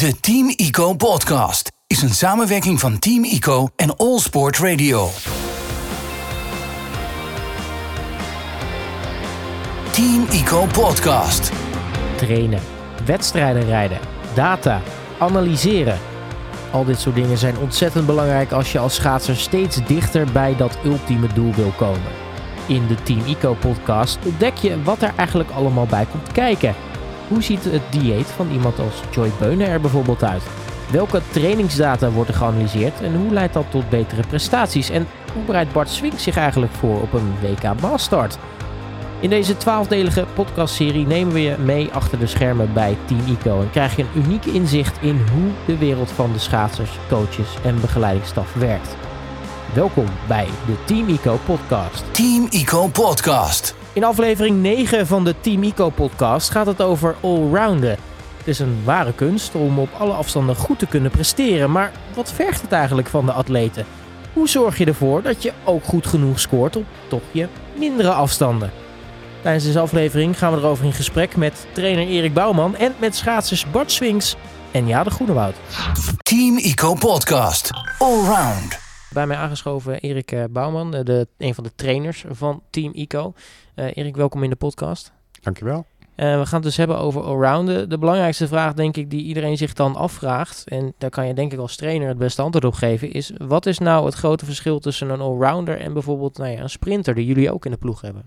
De Team ICO podcast is een samenwerking van Team ICO en All Sport Radio. Team ICO podcast. trainen, wedstrijden rijden, data, analyseren. Al dit soort dingen zijn ontzettend belangrijk als je als schaatser steeds dichter bij dat ultieme doel wil komen. In de Team Eco podcast ontdek je wat er eigenlijk allemaal bij komt kijken. Hoe ziet het dieet van iemand als Joy Beunen er bijvoorbeeld uit? Welke trainingsdata worden geanalyseerd en hoe leidt dat tot betere prestaties? En hoe bereidt Bart Swink zich eigenlijk voor op een WK Maastart? In deze twaalfdelige podcastserie nemen we je mee achter de schermen bij Team ICO en krijg je een uniek inzicht in hoe de wereld van de schaatsers, coaches en begeleidingsstaf werkt. Welkom bij de Team ICO podcast. Team ICO podcast. In aflevering 9 van de Team ICO podcast gaat het over allrounden. Het is een ware kunst om op alle afstanden goed te kunnen presteren, maar wat vergt het eigenlijk van de atleten? Hoe zorg je ervoor dat je ook goed genoeg scoort op toch je mindere afstanden? Tijdens deze aflevering gaan we erover in gesprek met trainer Erik Bouwman en met schaatsers Bart Swings en Ja de Groenewoud. Team ICO podcast. Allround. Bij mij aangeschoven Erik eh, Bouwman, eh, de, een van de trainers van Team ICO. Eh, Erik, welkom in de podcast. Dankjewel. Eh, we gaan het dus hebben over allrounden. De belangrijkste vraag, denk ik, die iedereen zich dan afvraagt, en daar kan je denk ik als trainer het beste antwoord op geven, is wat is nou het grote verschil tussen een allrounder en bijvoorbeeld nou ja, een sprinter die jullie ook in de ploeg hebben?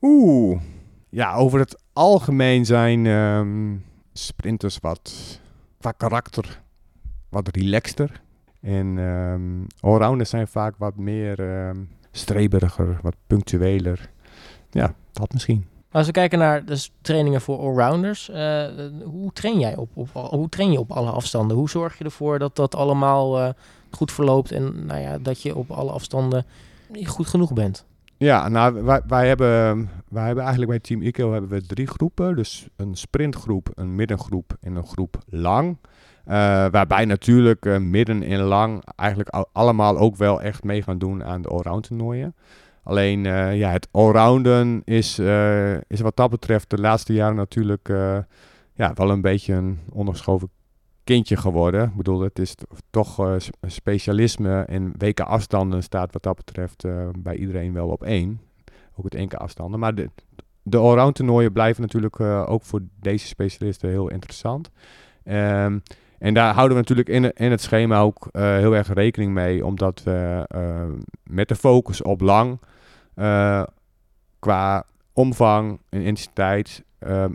Oeh. Ja, over het algemeen zijn ehm, sprinters wat qua karakter wat relaxter. En ehm allrounders zijn vaak wat meer ehm streberiger, wat punctueler. Ja, dat misschien. Als we kijken naar dus trainingen voor allrounders, eh, hoe train jij op, op, hoe train je op alle afstanden? Hoe zorg je ervoor dat dat allemaal eh, goed verloopt en nou ja, dat je op alle afstanden goed genoeg bent? Ja, nou, wij, wij, hebben, wij hebben eigenlijk bij Team ICO hebben we drie groepen. Dus een sprintgroep, een middengroep en een groep lang. Eh, waarbij natuurlijk eh, midden en lang eigenlijk al- allemaal ook wel echt mee gaan doen aan de allround toernooien. Alleen eh, ja, het allrounden is, is wat dat betreft de laatste jaren natuurlijk ja, wel een beetje een onderschoven kindje geworden. Ik bedoel, het is toch een specialisme en weken afstanden staat wat dat betreft bij iedereen wel op één. Ook het enkele afstanden. Maar de, de allround toernooien blijven natuurlijk ook voor deze specialisten heel interessant. Ehm, en daar houden we natuurlijk in, in het schema ook eh, heel erg rekening mee, omdat we eh, met de focus op lang, eh, qua omvang en intensiteit,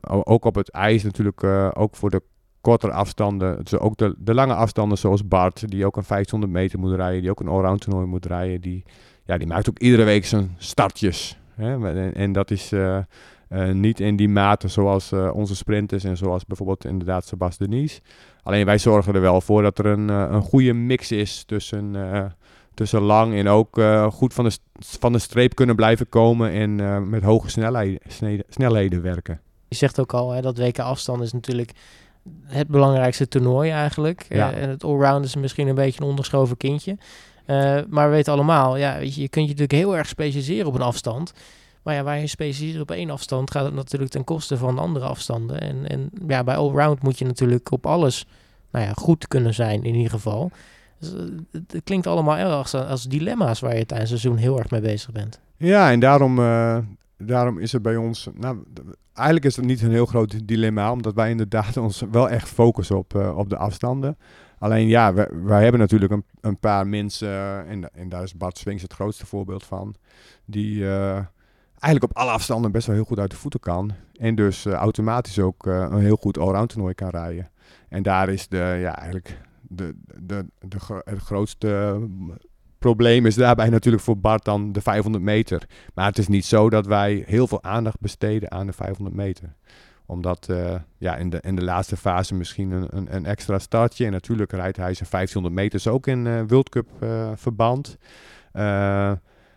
ook op het ijs natuurlijk, ook voor de kortere afstanden, dus ook de, de lange afstanden zoals Bart, die ook een 500 meter moet rijden, die ook een allround toernooi moet rijden, die, ja, die maakt ook iedere week zijn startjes. Hè? En, dat is niet in die mate zoals onze sprinters en zoals bijvoorbeeld inderdaad Sebas Denise. Alleen wij zorgen er wel voor dat er een, eh, een goede mix is tussen, eh, tussen lang en ook eh, goed van de, van de streep kunnen blijven komen en met hoge snelheid, snede- snelheden werken. Je zegt ook al, hè, dat WK afstand is natuurlijk het belangrijkste toernooi eigenlijk. Ja. En het allround is misschien een beetje een onderschoven kindje. Maar we weten allemaal, ja, weet je, je kunt je natuurlijk heel erg specialiseren op een afstand. Maar ja, waar je specialiseert op één afstand, gaat het natuurlijk ten koste van andere afstanden. En, en ja, bij allround moet je natuurlijk op alles nou ja, goed kunnen zijn in ieder geval. Dus, eh, het, klinkt allemaal erg als, dilemma's waar je tijdens het seizoen heel erg mee bezig bent. Ja, en daarom, eh, daarom is het bij ons. Nou, eigenlijk is het niet een heel groot dilemma, omdat wij inderdaad ons wel echt focussen op, eh, op de afstanden. Alleen ja, wij, hebben natuurlijk een, een paar mensen, en, en daar is Bart Swings het grootste voorbeeld van, die eigenlijk op alle afstanden best wel heel goed uit de voeten kan. En dus eh, automatisch ook eh, een heel goed allround toernooi kan rijden. En daar is de, ja, eigenlijk de, de, de, grootste probleem is daarbij natuurlijk voor Bart dan de 500 meter. Maar het is niet zo dat wij heel veel aandacht besteden aan de 500 meter. Omdat eh, ja, in, de, in de laatste fase misschien een, een, een extra startje. En natuurlijk rijdt hij zijn 1500 meters ook in World Cup verband.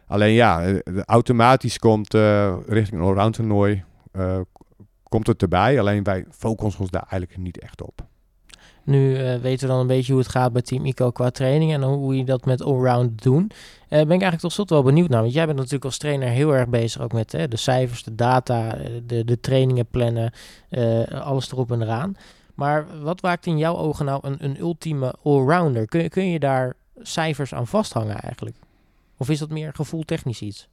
Alleen ja, eh, automatisch komt eh, richting een allround toernooi. eh, komt het erbij. Alleen wij focussen ons daar eigenlijk niet echt op. Nu weten we dan een beetje hoe het gaat bij Team ICO qua training en hoe je dat met allround doen. Ben ik eigenlijk tot slot wel benieuwd naar, want jij bent natuurlijk als trainer heel erg bezig ook met hè, de cijfers, de data, de, de trainingen plannen, alles erop en eraan. Maar wat maakt in jouw ogen nou een, een ultieme allrounder? Kun, kun je daar cijfers aan vasthangen eigenlijk? Of is dat meer gevoeltechnisch iets?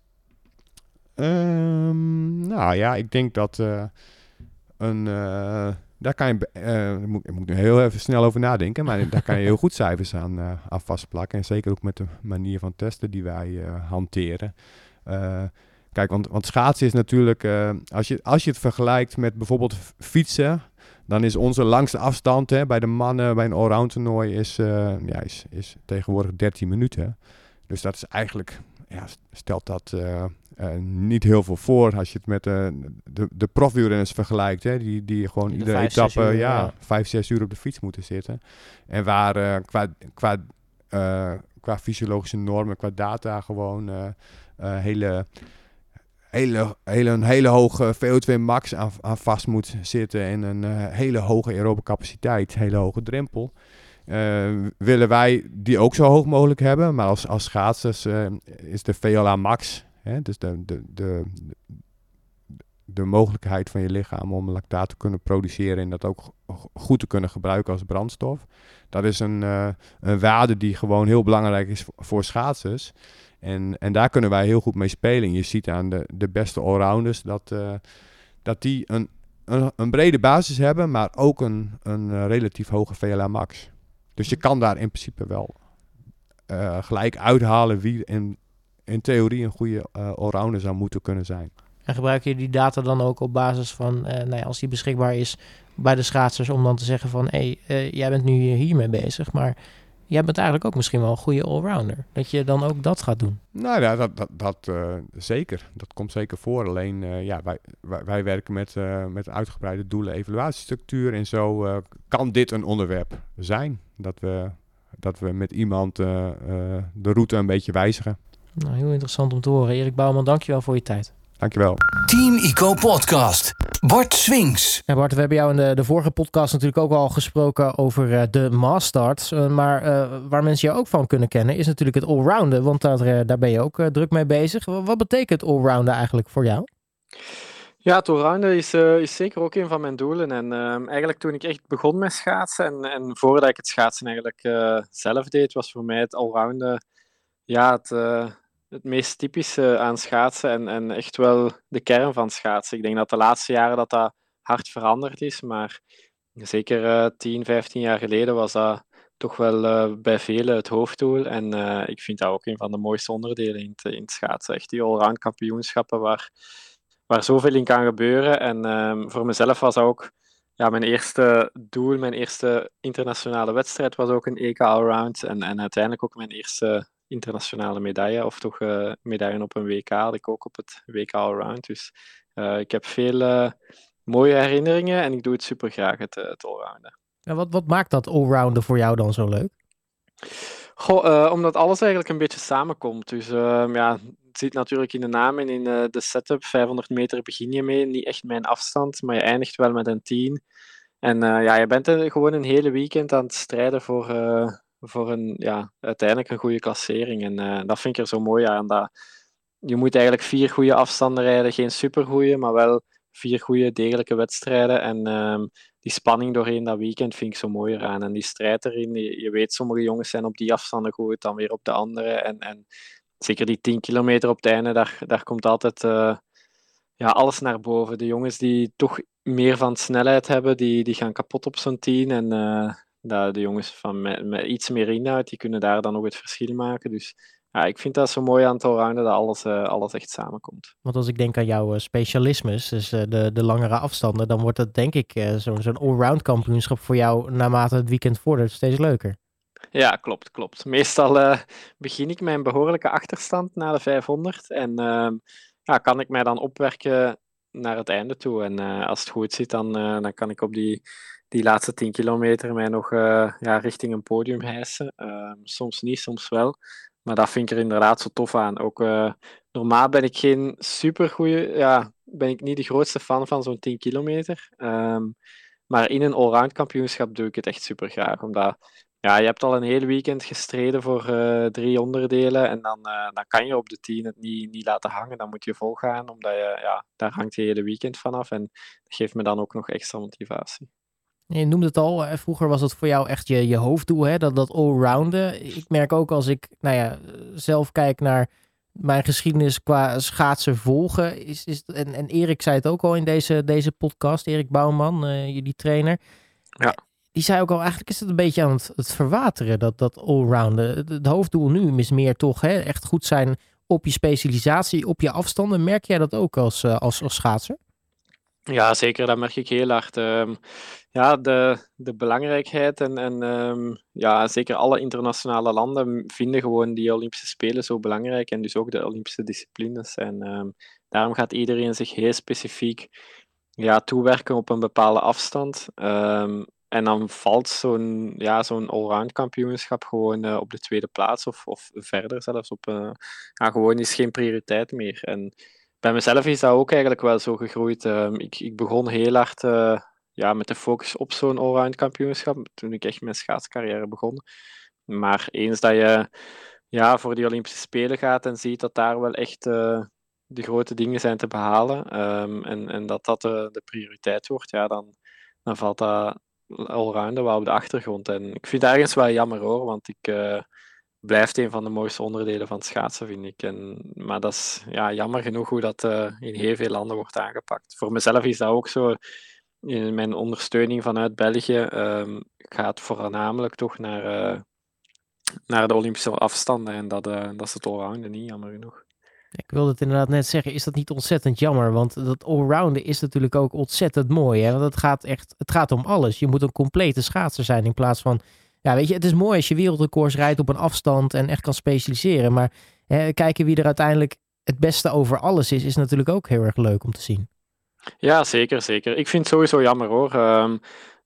Um, nou ja, ik denk dat uh, een. Uh, daar kan je. Uh, moet, ik moet er heel even snel over nadenken. Maar daar kan je heel goed cijfers aan, aan vastplakken. En zeker ook met de manier van testen die wij hanteren. kijk, want, want schaatsen is natuurlijk. als, je, als je het vergelijkt met bijvoorbeeld fietsen. Dan is onze langste afstand hè, bij de mannen bij een allround toernooi is, ja, is, is tegenwoordig 13 minuten. Dus dat is eigenlijk, ja, stelt dat uh, niet heel veel voor als je het met uh, de, de profwielrenners vergelijkt. Hè, die, die gewoon de iedere vijf, etappe uur, ja, ja. vijf, zes uur op de fiets moeten zitten. En waar eh, qua, qua, eh, qua fysiologische normen, qua data gewoon eh, eh, hele, hele, hele, een hele hoge VO2 max aan, aan vast moet zitten. En een eh, hele hoge aerobe capaciteit, hele hoge drempel. Eh, willen wij die ook zo hoog mogelijk hebben. Maar als, als schaatsers eh, is de VLA max, hè, dus de, de, de, de mogelijkheid van je lichaam om lactaat te kunnen produceren en dat ook go- goed te kunnen gebruiken als brandstof. Dat is een, eh, een waarde die gewoon heel belangrijk is voor, schaatsers. En, en daar kunnen wij heel goed mee spelen. En je ziet aan de, de beste allrounders dat, dat die een, een, een brede basis hebben, maar ook een, een relatief hoge VLA max. Dus je kan daar in principe wel eh, gelijk uithalen wie in, in theorie een goede eh, allrounder zou moeten kunnen zijn. En gebruik je die data dan ook op basis van, eh, nou ja, als die beschikbaar is bij de schaatsers, om dan te zeggen van, hé, hey, jij bent nu hiermee bezig, maar jij bent eigenlijk ook misschien wel een goede allrounder. Dat je dan ook dat gaat doen. Nou ja, dat, dat, dat eh, zeker. Dat komt zeker voor. Alleen, eh, ja, wij, wij, wij werken met, eh, met uitgebreide doelen, evaluatiestructuur. En zo kan dit een onderwerp zijn. Dat we, dat we met iemand de route een beetje wijzigen. Nou, heel interessant om te horen. Erik Bouwman, dankjewel voor je tijd. Dankjewel. Team Ico Podcast. Bart Swings. Ja, Bart, we hebben jou in de, de vorige podcast natuurlijk ook al gesproken over eh, de Masters. Eh, maar eh, waar mensen jou ook van kunnen kennen is natuurlijk het allrounden. Want daar, daar ben je ook druk mee bezig. Wa- Wat betekent allrounden eigenlijk voor jou? Ja, het allrounden is, eh, is zeker ook een van mijn doelen. En ehm, eigenlijk toen ik echt begon met schaatsen en, en voordat ik het schaatsen eigenlijk eh, zelf deed, was voor mij het allrounden ja, het, eh, het meest typische aan schaatsen en, en echt wel de kern van schaatsen. Ik denk dat de laatste jaren dat dat hard veranderd is, maar zeker eh 10, 15 jaar geleden was dat toch wel eh, bij velen het hoofddoel. En eh, ik vind dat ook een van de mooiste onderdelen in het, in schaatsen. Echt die allround kampioenschappen waar waar zoveel in kan gebeuren. En ehm, voor mezelf was dat ook ja, mijn eerste doel, mijn eerste internationale wedstrijd was ook een EK Allround. En, en uiteindelijk ook mijn eerste internationale medaille, of toch eh medaille op een WK had ik ook op het WK Allround. Dus eh, ik heb veel eh, mooie herinneringen en ik doe het super graag, het, het allrounden. En wat, wat maakt dat allrounden voor jou dan zo leuk? Goh, omdat alles eigenlijk een beetje samenkomt. Dus ehm, ja, het zit natuurlijk in de naam en in de setup. 500 meter begin je mee, niet echt mijn afstand, maar je eindigt wel met een 10. En ja, je bent er gewoon een hele weekend aan het strijden voor, voor een, ja, uiteindelijk een goede klassering. En eh, dat vind ik er zo mooi aan. Dat je moet eigenlijk vier goede afstanden rijden, geen supergoeie, maar wel vier goede, degelijke wedstrijden. En ehm, die spanning doorheen dat weekend vind ik zo mooi eraan. En die strijd erin, je, weet, sommige jongens zijn op die afstanden goed, dan weer op de andere. En, en zeker die 10 kilometer op het einde, daar, daar komt altijd eh, ja, alles naar boven. De jongens die toch meer van snelheid hebben, die, die gaan kapot op zo'n 10. En eh, de, de jongens van met, met iets meer inhoud, die kunnen daar dan ook het verschil maken. Dus ja, ik vind dat zo mooi aan het allrounden, dat alles, eh, alles echt samenkomt. Want als ik denk aan jouw eh, specialismes, dus eh, de, de langere afstanden, dan wordt dat denk ik zo'n zo'n allround kampioenschap voor jou naarmate het weekend vordert steeds leuker. Ja, klopt, klopt. Meestal begin ik een behoorlijke achterstand na de 500 en ehm, ja, kan ik mij dan opwerken naar het einde toe. En als het goed zit, dan, dan kan ik op die, die laatste 10 kilometer mij nog eh, ja, richting een podium hijsen. Ehm, soms niet, soms wel. Maar dat vind ik er inderdaad zo tof aan. Ook eh, normaal ben ik geen supergoeie, ja, ben ik niet de grootste fan van zo'n 10 kilometer. Ehm, maar in een allround kampioenschap doe ik het echt super graag, omdat ja, je hebt al een heel weekend gestreden voor eh, drie onderdelen en dan, dan kan je op de tien het niet, niet laten hangen. Dan moet je volgaan, omdat je, ja, daar hangt je hele weekend vanaf en dat geeft me dan ook nog extra motivatie. Je noemde het al, vroeger was het voor jou echt je, je hoofddoel, hè? dat, dat allrounden. Ik merk ook als ik nou ja, zelf kijk naar mijn geschiedenis qua schaatsen volgen. Is, is, en, en Erik zei het ook al in deze, deze podcast, Erik Bouwman, uh, jullie trainer. Ja. Die zei ook al, eigenlijk is het een beetje aan het, het verwateren, dat, dat allrounden. Het, het, hoofddoel nu is meer toch hè, echt goed zijn op je specialisatie, op je afstanden. Merk jij dat ook als, uh, als, als schaatser? Ja, zeker. Dat merk ik heel hard. Um, ja, de, de belangrijkheid en, en um, ja, zeker alle internationale landen vinden gewoon die Olympische Spelen zo belangrijk en dus ook de Olympische disciplines. En um, daarom gaat iedereen zich heel specifiek ja, toewerken op een bepaalde afstand. en dan valt zo'n ja, zo'n allround kampioenschap gewoon uh, op de tweede plaats of, of verder zelfs op. Uh, ja, gewoon is geen prioriteit meer. En bij mezelf is dat ook eigenlijk wel zo gegroeid. Ik, ik begon heel hard uh, ja, met de focus op zo'n allround kampioenschap toen ik echt mijn schaatscarrière begon. Maar eens dat je ja, voor die Olympische Spelen gaat en ziet dat daar wel echt uh, de grote dingen zijn te behalen um, en, en dat dat de, de prioriteit wordt, ja, dan, dan valt dat allrounder wel op de achtergrond. En ik vind het ergens wel jammer hoor, want ik, uh, blijft een van de mooiste onderdelen van het schaatsen, vind ik. En, maar dat is ja, jammer genoeg hoe dat uh, in heel veel landen wordt aangepakt. Voor mezelf is dat ook zo. In mijn ondersteuning vanuit België um, gaat voornamelijk toch naar, uh, naar de Olympische afstanden. En dat, uh, dat is het allrounden niet, jammer genoeg. Ik wilde het inderdaad net zeggen, is dat niet ontzettend jammer? Want dat allrounden is natuurlijk ook ontzettend mooi. Hè? Want het gaat echt, het gaat om alles. Je moet een complete schaatser zijn in plaats van ja, weet je, het is mooi als je wereldrecords rijdt op een afstand en echt kan specialiseren. Maar hè, kijken wie er uiteindelijk het beste over alles is, is natuurlijk ook heel erg leuk om te zien. Ja, zeker, zeker. Ik vind het sowieso jammer hoor. Um,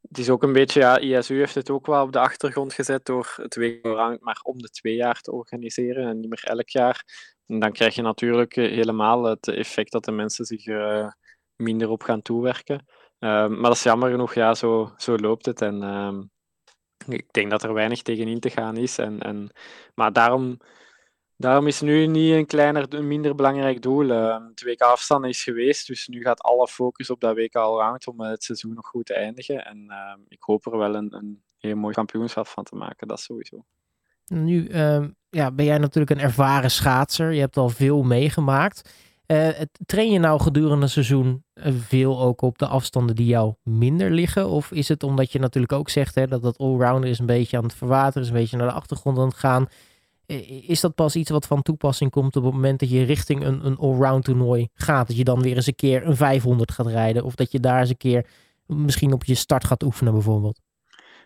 het is ook een beetje, ja, ISU heeft het ook wel op de achtergrond gezet door het WK maar om de twee jaar te organiseren en niet meer elk jaar. En dan krijg je natuurlijk eh, helemaal het effect dat de mensen zich uh, minder op gaan toewerken. Um, maar dat is jammer genoeg, ja, zo, zo loopt het. En um, ik denk dat er weinig tegenin te gaan is. En, en, maar daarom, daarom is nu niet een kleiner, minder belangrijk doel. Uh, het WK afstand is geweest, dus nu gaat alle focus op dat WK allround om het seizoen nog goed te eindigen. En uh, ik hoop er wel een, een heel mooi kampioenschap van te maken, dat sowieso. Nu uh, ja, ben jij natuurlijk een ervaren schaatser. Je hebt al veel meegemaakt. Train je nou gedurende het seizoen eh, veel ook op de afstanden die jou minder liggen? Of is het omdat je natuurlijk ook zegt hè, dat dat allrounder is een beetje aan het verwateren, is een beetje naar de achtergrond aan het gaan? Is dat pas iets wat van toepassing komt op het moment dat je richting een, een allround toernooi gaat? Dat je dan weer eens een keer een 500 gaat rijden? Of dat je daar eens een keer misschien op je start gaat oefenen bijvoorbeeld?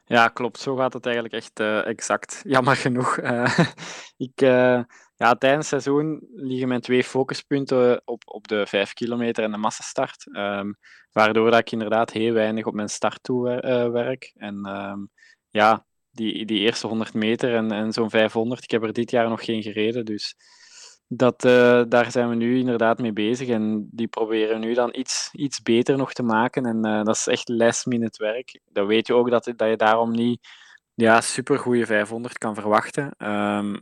Ja, klopt. Zo gaat het eigenlijk echt uh, exact. Jammer genoeg. Uh, ik, uh, ja, tijdens het seizoen liggen mijn twee focuspunten op, op de 5 kilometer en de massastart. Um, waardoor dat ik inderdaad heel weinig op mijn start toe werk. En um, ja, die, die eerste 100 meter en, en zo'n 500, ik heb er dit jaar nog geen gereden. Dus dat, uh, daar zijn we nu inderdaad mee bezig. En die proberen nu dan iets, iets beter nog te maken. En uh, dat is echt last minute werk. Dan weet je ook dat, dat je daarom niet ja, super goede 500 kan verwachten. Um,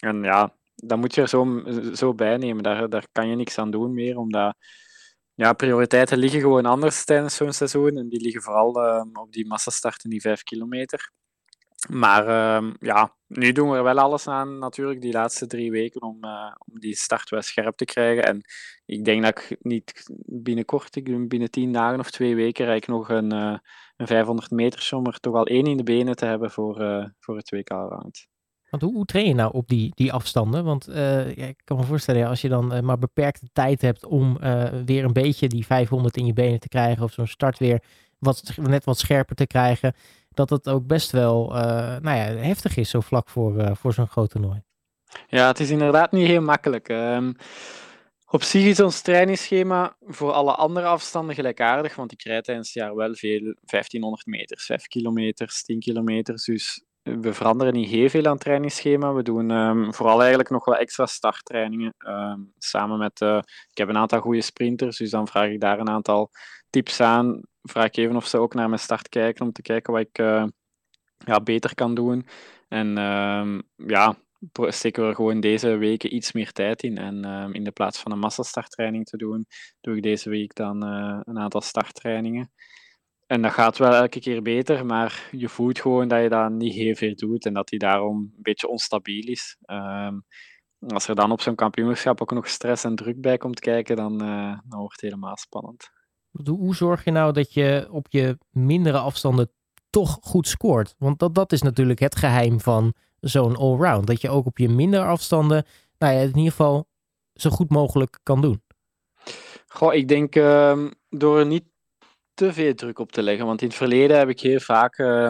en ja, dat moet je er zo, zo bij nemen. Daar, daar kan je niks aan doen meer, omdat ja, prioriteiten liggen gewoon anders tijdens zo'n seizoen. En die liggen vooral uh, op die massastart in die 5 kilometer. Maar uh, ja, nu doen we er wel alles aan, natuurlijk, die laatste drie weken, om, uh, om die start wel scherp te krijgen. En ik denk dat ik niet binnenkort, ik binnen tien dagen of twee weken, rijd ik nog een, uh, een 500 meter om toch al één in de benen te hebben voor, uh, voor het WK-round. Want hoe, train je nou op die, die afstanden? Want ik kan me voorstellen, als je dan maar beperkte tijd hebt om weer een beetje die 500 in je benen te krijgen, of zo'n start weer wat, net wat scherper te krijgen, dat het ook best wel uh, nou ja, heftig is zo vlak voor, uh, voor zo'n groot toernooi. Ja, het is inderdaad niet heel makkelijk. Um, op zich is ons trainingsschema voor alle andere afstanden gelijkaardig, want ik rijd tijdens het jaar wel veel 1500 meters, 5 kilometers, 10 kilometers. Dus we veranderen niet heel veel aan het trainingsschema. We doen um, vooral eigenlijk nog wel extra starttrainingen. Um, samen met, uh, ik heb een aantal goede sprinters, dus dan vraag ik daar een aantal tips aan vraag ik even of ze ook naar mijn start kijken om te kijken wat ik uh, ja, beter kan doen. En uh, ja, steken we er gewoon deze weken iets meer tijd in. En uh, in de plaats van een massastarttraining te doen, doe ik deze week dan uh, een aantal starttrainingen. en dat gaat wel elke keer beter, maar je voelt gewoon dat je dat niet heel veel doet en dat hij daarom een beetje onstabiel is. Um, als er dan op zo'n kampioenschap ook nog stress en druk bij komt kijken, dan, uh, dan wordt het helemaal spannend. Hoe zorg je nou dat je op je mindere afstanden toch goed scoort? Want dat, dat is natuurlijk het geheim van zo'n allround. Dat je ook op je mindere afstanden, nou ja, in ieder geval zo goed mogelijk kan doen. Goh, ik denk uh, door er niet te veel druk op te leggen. Want in het verleden heb ik heel vaak uh,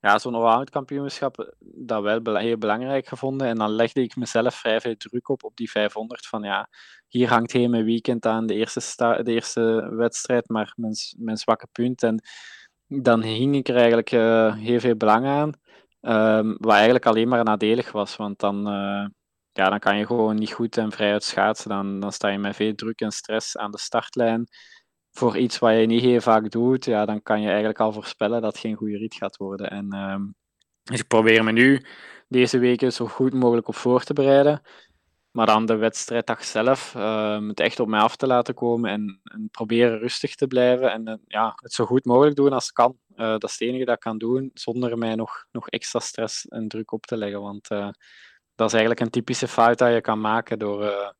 ja, zo'n allround kampioenschap eh, dat wel heel belangrijk gevonden. En dan legde ik mezelf vrij veel druk op, op die 500. Van ja, hier hangt heel mijn weekend aan de eerste, de eerste wedstrijd, maar mijn, mijn zwakke punt. En dan hing ik er eigenlijk uh, heel veel belang aan. Um, wat eigenlijk alleen maar nadelig was, want dan, uh, ja, dan kan je gewoon niet goed en vrij uit schaatsen. Dan, dan sta je met veel druk en stress aan de startlijn voor iets wat je niet heel vaak doet, ja, dan kan je eigenlijk al voorspellen dat het geen goede rit gaat worden. En, uh, dus ik probeer me nu deze weken zo goed mogelijk op voor te bereiden. Maar dan de wedstrijddag zelf, uh, het echt op mij af te laten komen en, en proberen rustig te blijven. En uh, ja, het zo goed mogelijk doen als kan. Uh, dat is het enige dat ik kan doen, zonder mij nog, nog extra stress en druk op te leggen. Want eh, dat is eigenlijk een typische fout dat je kan maken door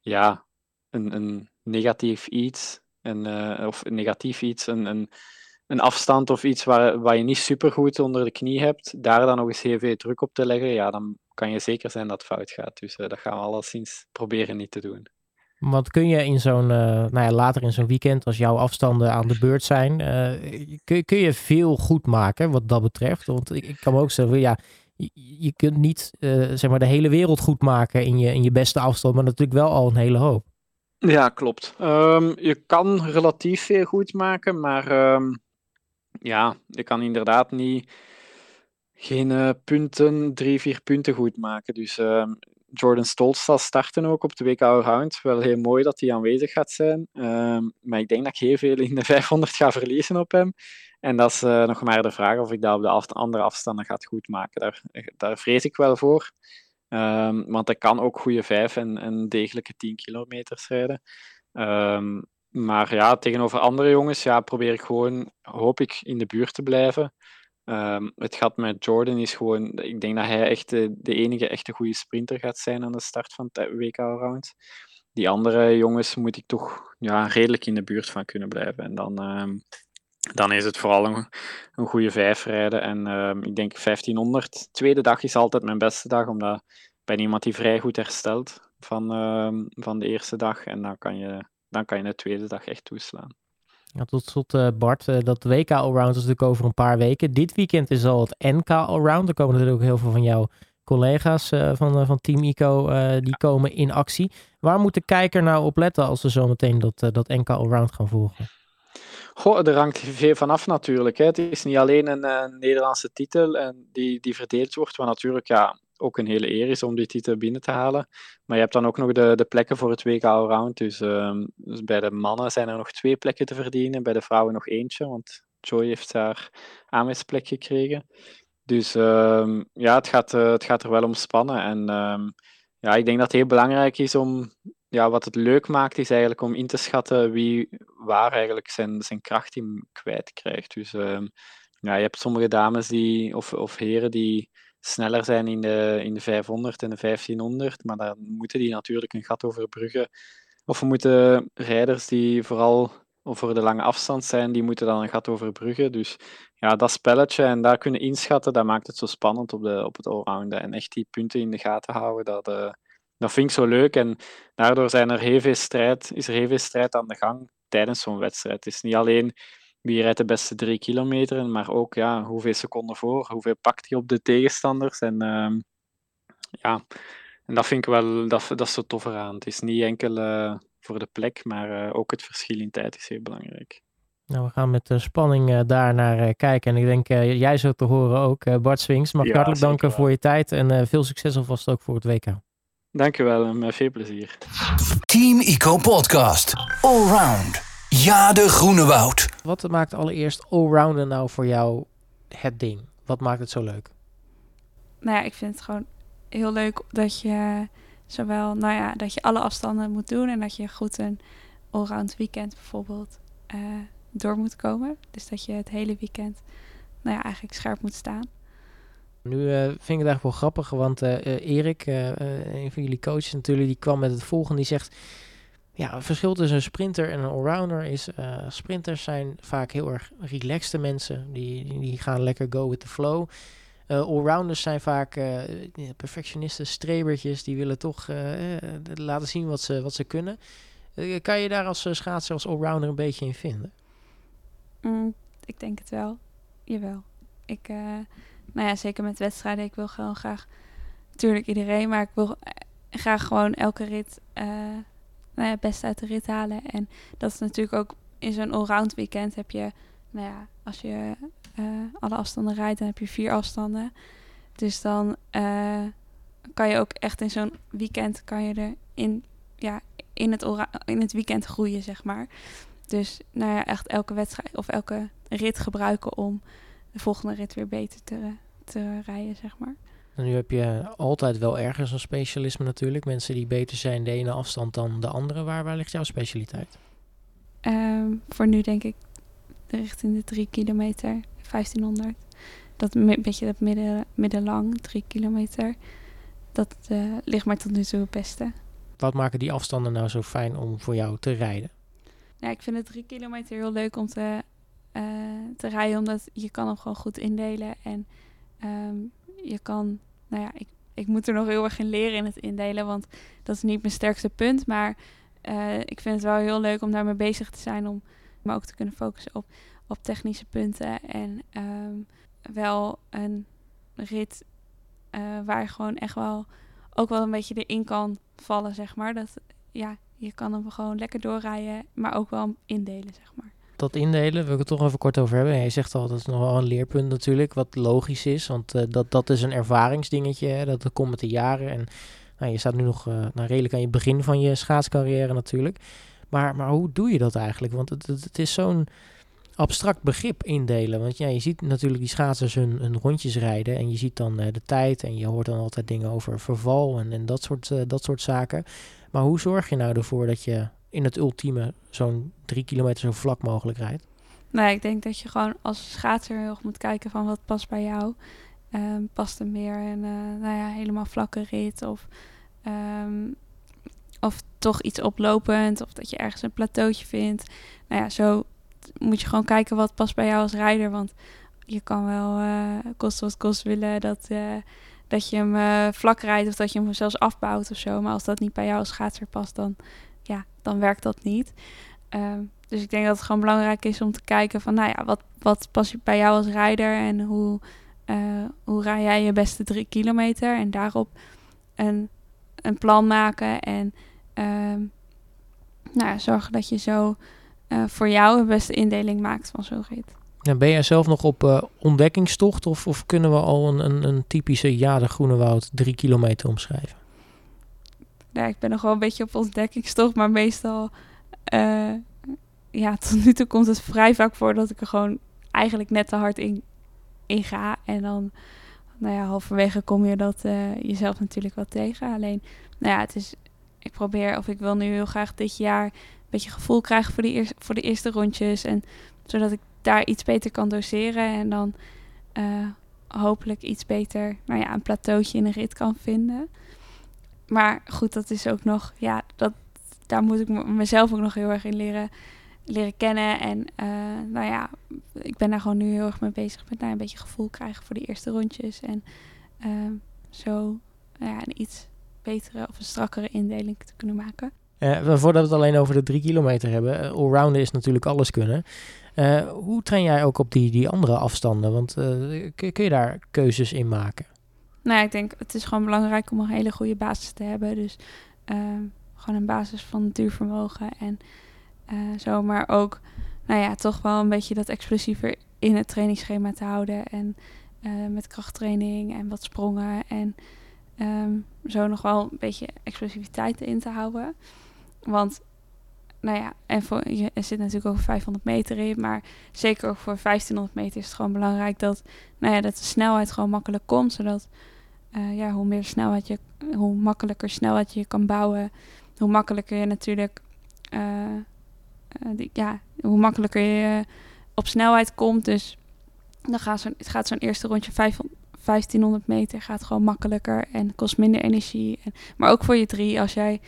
ja, een, een negatief iets een, uh, of negatief iets, een, een, een afstand of iets waar, waar je niet supergoed onder de knie hebt, daar dan nog eens heel veel druk op te leggen, ja, dan kan je zeker zijn dat het fout gaat. Dus uh, dat gaan we alleszins proberen niet te doen. Wat kun je in zo'n, uh, nou ja, later in zo'n weekend, als jouw afstanden aan de beurt zijn, kun, kun je veel goed maken wat dat betreft? Want ik, ik kan me ook zeggen, ja, je, je kunt niet zeg maar de hele wereld goed maken in je, in je beste afstand, maar natuurlijk wel al een hele hoop. Ja, klopt. Um, je kan relatief veel goed maken, maar um, ja, je kan inderdaad niet geen uh, punten, drie, vier punten goed maken. Dus um, Jordan Stolz zal starten ook op de WK Round. Wel heel mooi dat hij aanwezig gaat zijn. maar ik denk dat ik heel veel in de 500 ga verliezen op hem. En dat is uh, nog maar de vraag of ik dat op de andere afstanden gaat goed maken. Daar, daar vrees ik wel voor. Um, want hij kan ook goede 5 en, en degelijke 10 kilometer rijden. Um, maar ja, tegenover andere jongens ja, probeer ik gewoon, hoop ik, in de buurt te blijven. Um, het gat met Jordan is gewoon, ik denk dat hij echt de, enige echte goede sprinter gaat zijn aan de start van het WK Round. Die andere jongens moet ik toch ja, redelijk in de buurt van kunnen blijven. En dan, dan is het vooral een, een goede vijf rijden. En uh, ik denk 1500. Tweede dag is altijd mijn beste dag, omdat ik ben iemand die vrij goed herstelt van, uh, van de eerste dag. En dan kan, je, dan kan je de tweede dag echt toeslaan. Ja, tot slot uh, Bart, uh, dat WK Allround is natuurlijk over een paar weken. Dit weekend is al het NK Allround. Er komen natuurlijk ook heel veel van jouw collega's uh, van, van Team ICO, die komen in actie. Waar moet de kijker nou op letten als we zometeen dat, dat NK Allround gaan volgen? Goh, er hangt veel vanaf natuurlijk. Hè. Het is niet alleen een, eh, Nederlandse titel en die, die verdeeld wordt, wat natuurlijk ja, ook een hele eer is om die titel binnen te halen. Maar je hebt dan ook nog de, de plekken voor het WK Allround. Dus, uh, dus bij de mannen zijn er nog twee plekken te verdienen, bij de vrouwen nog eentje, want Joy heeft haar aanwijsplek gekregen. Dus uh, ja, het gaat, uh, het gaat er wel om spannen. En ehm, ja, ik denk dat het heel belangrijk is om ja, wat het leuk maakt, is eigenlijk om in te schatten wie waar eigenlijk zijn, zijn kracht in kwijtkrijgt. Dus uh, ja, je hebt sommige dames die, of, of heren die sneller zijn in de, in de 500 en de 1500, maar dan moeten die natuurlijk een gat overbruggen. Of we moeten rijders die vooral voor de lange afstand zijn, die moeten dan een gat overbruggen. Dus ja, dat spelletje en daar kunnen inschatten, dat maakt het zo spannend op, de, op het allrounden. En echt die punten in de gaten houden, dat, uh, dat vind ik zo leuk. En daardoor zijn er heel veel strijd, is er heel veel strijd aan de gang tijdens zo'n wedstrijd. Het is niet alleen wie rijdt de beste drie kilometer, maar ook ja, hoeveel seconden voor, hoeveel pakt hij op de tegenstanders. En uh, ja, en dat vind ik wel, dat, dat is zo tof eraan. Het is niet enkel uh, voor de plek, maar uh, ook het verschil in tijd is heel belangrijk. Nou, we gaan met uh, spanning uh, daar naar uh, kijken. En ik denk, jij zo te horen ook. Bart Swings, mag ik ja, hartelijk danken voor je tijd. En veel succes alvast ook voor het WK. Dankjewel en met veel plezier. Team Eco Podcast. Allround. Ja, de groene woud. Wat maakt allereerst allrounden nou voor jou het ding? Wat maakt het zo leuk? Nou ja, ik vind het gewoon heel leuk dat je zowel, nou ja, dat je alle afstanden moet doen en dat je goed een allround weekend bijvoorbeeld uh, door moet komen. Dus dat je het hele weekend nou ja, eigenlijk scherp moet staan. Nu uh, vind ik het eigenlijk wel grappig, want uh, Erik, uh, een van jullie coaches natuurlijk, die kwam met het volgende. Die zegt, ja, het verschil tussen een sprinter en een allrounder is, sprinters zijn vaak heel erg relaxte mensen. Die, die gaan lekker go with the flow. allrounders zijn vaak perfectionisten, strebertjes, die willen toch laten zien wat ze, wat ze kunnen. kan je daar als schaatser, als allrounder een beetje in vinden? Mm, ik denk het wel. Jawel. Ik nou ja, zeker met wedstrijden. Ik wil gewoon graag, natuurlijk iedereen, maar ik wil graag gewoon elke rit uh, nou ja, best uit de rit halen. En dat is natuurlijk ook in zo'n allround weekend heb je, nou ja, als je uh, alle afstanden rijdt, dan heb je vier afstanden. Dus dan uh, kan je ook echt in zo'n weekend kan je er in, ja, in het, in het weekend groeien, zeg maar. Dus nou ja, echt elke wedstrijd of elke rit gebruiken om de volgende rit weer beter te, te rijden, zeg maar. En nu heb je altijd wel ergens een specialisme natuurlijk. Mensen die beter zijn de ene afstand dan de andere. Waar, waar ligt jouw specialiteit? Um, voor nu denk ik richting de 3 kilometer, 1500. Dat een beetje dat midden, middenlang, 3 kilometer. Dat uh, ligt mij tot nu toe het beste. Wat maken die afstanden nou zo fijn om voor jou te rijden? Ja, ik vind het 3 kilometer heel leuk om te, uh, te rijden, omdat je kan hem gewoon goed indelen. En Um, je kan, nou ja, ik, ik moet er nog heel erg in leren in het indelen, want dat is niet mijn sterkste punt. Maar uh, ik vind het wel heel leuk om daarmee bezig te zijn, om me ook te kunnen focussen op, op technische punten. En um, wel een rit uh, waar je gewoon echt wel ook wel een beetje erin kan vallen, zeg maar. Dat, ja, je kan hem gewoon lekker doorrijden, maar ook wel indelen, zeg maar dat indelen, wil ik het toch even kort over hebben. Je zegt al, dat is nog wel een leerpunt natuurlijk, wat logisch is. Want uh, dat, dat is een ervaringsdingetje, hè, dat, dat komt met de jaren. En nou, je staat nu nog uh, redelijk aan je begin van je schaatscarrière natuurlijk. Maar, maar hoe doe je dat eigenlijk? Want het, het, is zo'n abstract begrip indelen. Want ja, je ziet natuurlijk die schaatsers hun, hun rondjes rijden en je ziet dan uh, de tijd en je hoort dan altijd dingen over verval en, en dat, soort, dat soort zaken. Maar hoe zorg je nou ervoor dat je in het ultieme zo'n drie kilometer zo vlak mogelijk rijdt? Nou, ik denk dat je gewoon als schaatser heel erg moet kijken van wat past bij jou. Um, past er meer een uh, nou ja, helemaal vlakke rit of, um, of toch iets oplopend of dat je ergens een plateautje vindt. Nou ja, zo moet je gewoon kijken wat past bij jou als rijder. Want je kan wel uh, kost wat kost willen dat, uh, dat je hem vlak rijdt of dat je hem zelfs afbouwt of zo. Maar als dat niet bij jou als schaatser past, dan ja, dan werkt dat niet. Um, dus ik denk dat het gewoon belangrijk is om te kijken van, nou ja, wat, wat past bij jou als rijder en hoe, uh, hoe rij jij je beste drie kilometer en daarop een, een plan maken en um, nou ja, zorgen dat je zo uh, voor jou de beste indeling maakt van zo'n rit. Ben jij zelf nog op uh, ontdekkingstocht of, of kunnen we al een, een, een typische ja de Groene Woud drie kilometer omschrijven? Ja, ik ben nog wel een beetje op ontdekkingstocht, maar meestal, uh, ja, tot nu toe komt het vrij vaak voor dat ik er gewoon eigenlijk net te hard in, in ga. En dan, nou ja, halverwege kom je dat uh, jezelf natuurlijk wel tegen. Alleen, nou ja, het is, ik probeer, of ik wil nu heel graag dit jaar een beetje gevoel krijgen voor de, eerste, voor de eerste rondjes. En zodat ik daar iets beter kan doseren en dan uh, hopelijk iets beter, nou ja, een plateautje in een rit kan vinden maar goed, dat is ook nog, ja, dat, daar moet ik mezelf ook nog heel erg in leren, leren kennen. En uh, nou ja, ik ben daar gewoon nu heel erg mee bezig met nou, een beetje gevoel krijgen voor de eerste rondjes. En uh, zo ja, een iets betere of een strakkere indeling te kunnen maken. Uh, voordat we het alleen over de drie kilometer hebben, allrounden is natuurlijk alles kunnen. Hoe train jij ook op die, die andere afstanden? Want kun, je daar keuzes in maken? Nou, ik denk het is gewoon belangrijk om een hele goede basis te hebben. Dus uh, gewoon een basis van duurvermogen en uh, zo. Maar ook, nou ja, toch wel een beetje dat explosiever in het trainingsschema te houden. En uh, met krachttraining en wat sprongen. En um, zo nog wel een beetje explosiviteit in te houden. Want nou ja, en voor, je, zit natuurlijk ook 500 meter in, maar zeker ook voor 1500 meter is het gewoon belangrijk dat, nou ja, dat de snelheid gewoon makkelijk komt, zodat uh, ja, hoe meer snelheid je, hoe makkelijker snelheid je kan bouwen, hoe makkelijker je natuurlijk uh, die, ja, hoe makkelijker je op snelheid komt. Dus dan gaat zo'n, het gaat zo'n eerste rondje 500, 1500 meter gaat gewoon makkelijker en kost minder energie. En, maar ook voor je drie, als jij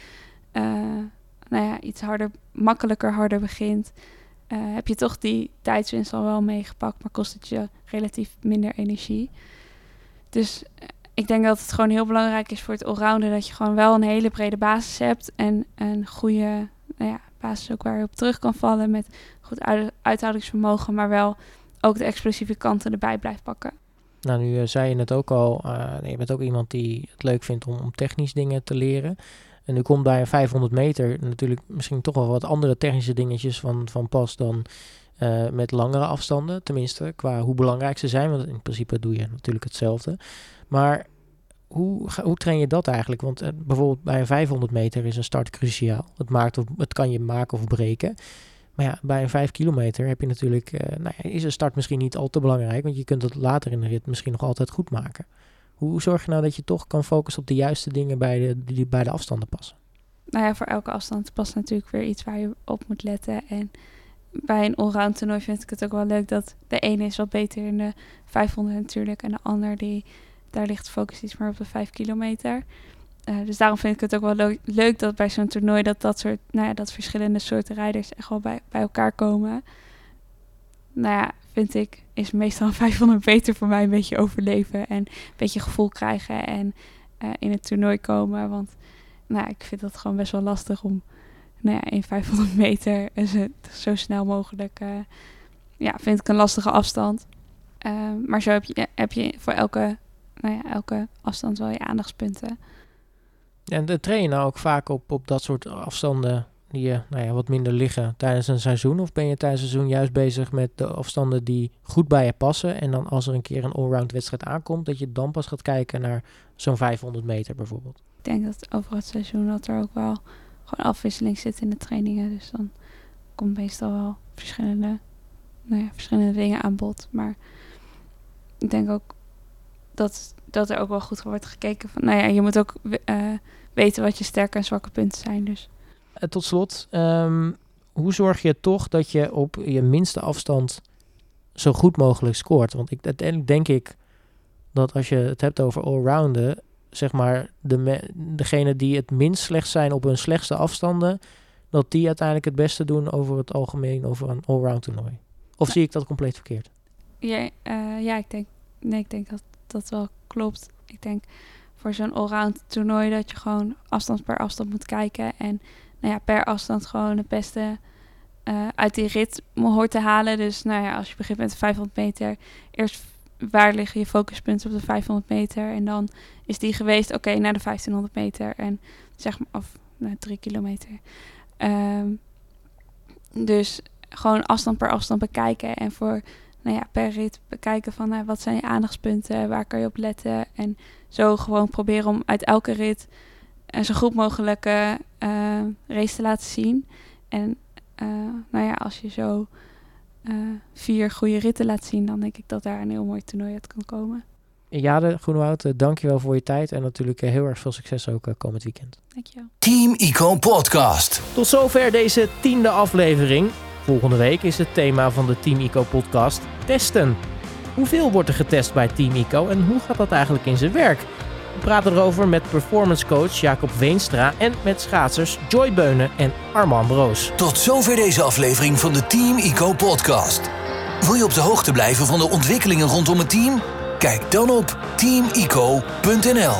nou ja, iets harder, makkelijker harder begint, heb je toch die tijdswinst al wel meegepakt, maar kost het je relatief minder energie. Dus ik denk dat het gewoon heel belangrijk is voor het allrounder dat je gewoon wel een hele brede basis hebt en een goede nou ja, basis ook waar je op terug kan vallen met goed uithoudingsvermogen, maar wel ook de explosieve kanten erbij blijft pakken. Nou, nu uh, zei je het ook al, uh, je bent ook iemand die het leuk vindt om, om, technisch dingen te leren. En nu komt bij een 500 meter natuurlijk misschien toch wel wat andere technische dingetjes van, van pas dan uh, met langere afstanden. Tenminste, qua hoe belangrijk ze zijn. Want in principe doe je natuurlijk hetzelfde. Maar hoe, hoe train je dat eigenlijk? Want uh, bijvoorbeeld bij een 500 meter is een start cruciaal. Het, maakt of, het kan je maken of breken. Maar ja, bij een 5 kilometer heb je natuurlijk, uh, nou ja, is een start misschien niet al te belangrijk, want je kunt het later in de rit misschien nog altijd goed maken. Hoe zorg je nou dat je toch kan focussen op de juiste dingen bij de, die bij de afstanden passen? Nou ja, voor elke afstand past natuurlijk weer iets waar je op moet letten. En bij een allround toernooi vind ik het ook wel leuk dat de ene is wat beter in de 500 natuurlijk en de ander die, daar ligt focus iets meer op de 5 kilometer. Uh, dus daarom vind ik het ook wel leuk, dat bij zo'n toernooi dat dat soort, nou ja, dat verschillende soorten rijders echt wel bij, bij elkaar komen. Nou ja, vind ik, is meestal 500 meter voor mij een beetje overleven en een beetje gevoel krijgen en uh, in het toernooi komen. Want nou ja, ik vind dat gewoon best wel lastig om nou ja, in 500 meter zo, zo snel mogelijk, uh, ja, vind ik een lastige afstand. maar zo heb je, heb je voor elke, nou ja, elke afstand wel je aandachtspunten. En train je nou ook vaak op, op dat soort afstanden die je nou ja, wat minder liggen tijdens een seizoen? Of ben je tijdens een seizoen juist bezig met de afstanden die goed bij je passen? En dan als er een keer een allround wedstrijd aankomt, dat je dan pas gaat kijken naar zo'n 500 meter bijvoorbeeld? Ik denk dat over het seizoen dat er ook wel gewoon afwisseling zit in de trainingen. Dus dan komt meestal wel verschillende, nou ja, verschillende dingen aan bod. Maar ik denk ook dat, dat er ook wel goed wordt gekeken van, nou ja, je moet ook uh, weten wat je sterke en zwakke punten zijn. Dus. Uh, tot slot, um, hoe zorg je toch dat je op je minste afstand zo goed mogelijk scoort? Want ik, uiteindelijk denk ik dat als je het hebt over allrounden, zeg maar, de degene die het minst slecht zijn op hun slechtste afstanden, dat die uiteindelijk het beste doen over het algemeen, over een allround toernooi. Of zie ik dat compleet verkeerd? Ja, uh, ja ik, denk, nee, ik denk dat dat wel klopt. Ik denk voor zo'n allround toernooi dat je gewoon afstand per afstand moet kijken. En nou ja, per afstand gewoon het beste uh, uit die rit hoort te halen. Dus nou ja, als je begint met 500 meter, eerst waar liggen je focuspunten op de 500 meter. En dan is die geweest, oké, naar de 1500 meter. En zeg maar, of naar 3 kilometer. Um, dus gewoon afstand per afstand bekijken. En voor nou ja, per rit bekijken van nou, wat zijn je aandachtspunten, waar kan je op letten. En zo gewoon proberen om uit elke rit een zo goed mogelijke uh, race te laten zien. En uh, nou ja, als je zo uh, vier goede ritten laat zien, dan denk ik dat daar een heel mooi toernooi uit kan komen. Jade Groenwoud, dankjewel voor je tijd en natuurlijk heel erg veel succes ook komend weekend. Dankjewel. Team Ico Podcast. Tot zover deze tiende aflevering. Volgende week is het thema van de Team Ico podcast testen. Hoeveel wordt er getest bij Team Ico en hoe gaat dat eigenlijk in zijn werk? We praten erover met performance coach Jacob Veenstra en met schaatsers Joy Beunen en Armand Broos. Tot zover deze aflevering van de Team Ico podcast. Wil je op de hoogte blijven van de ontwikkelingen rondom het team? Kijk dan op teamico.nl.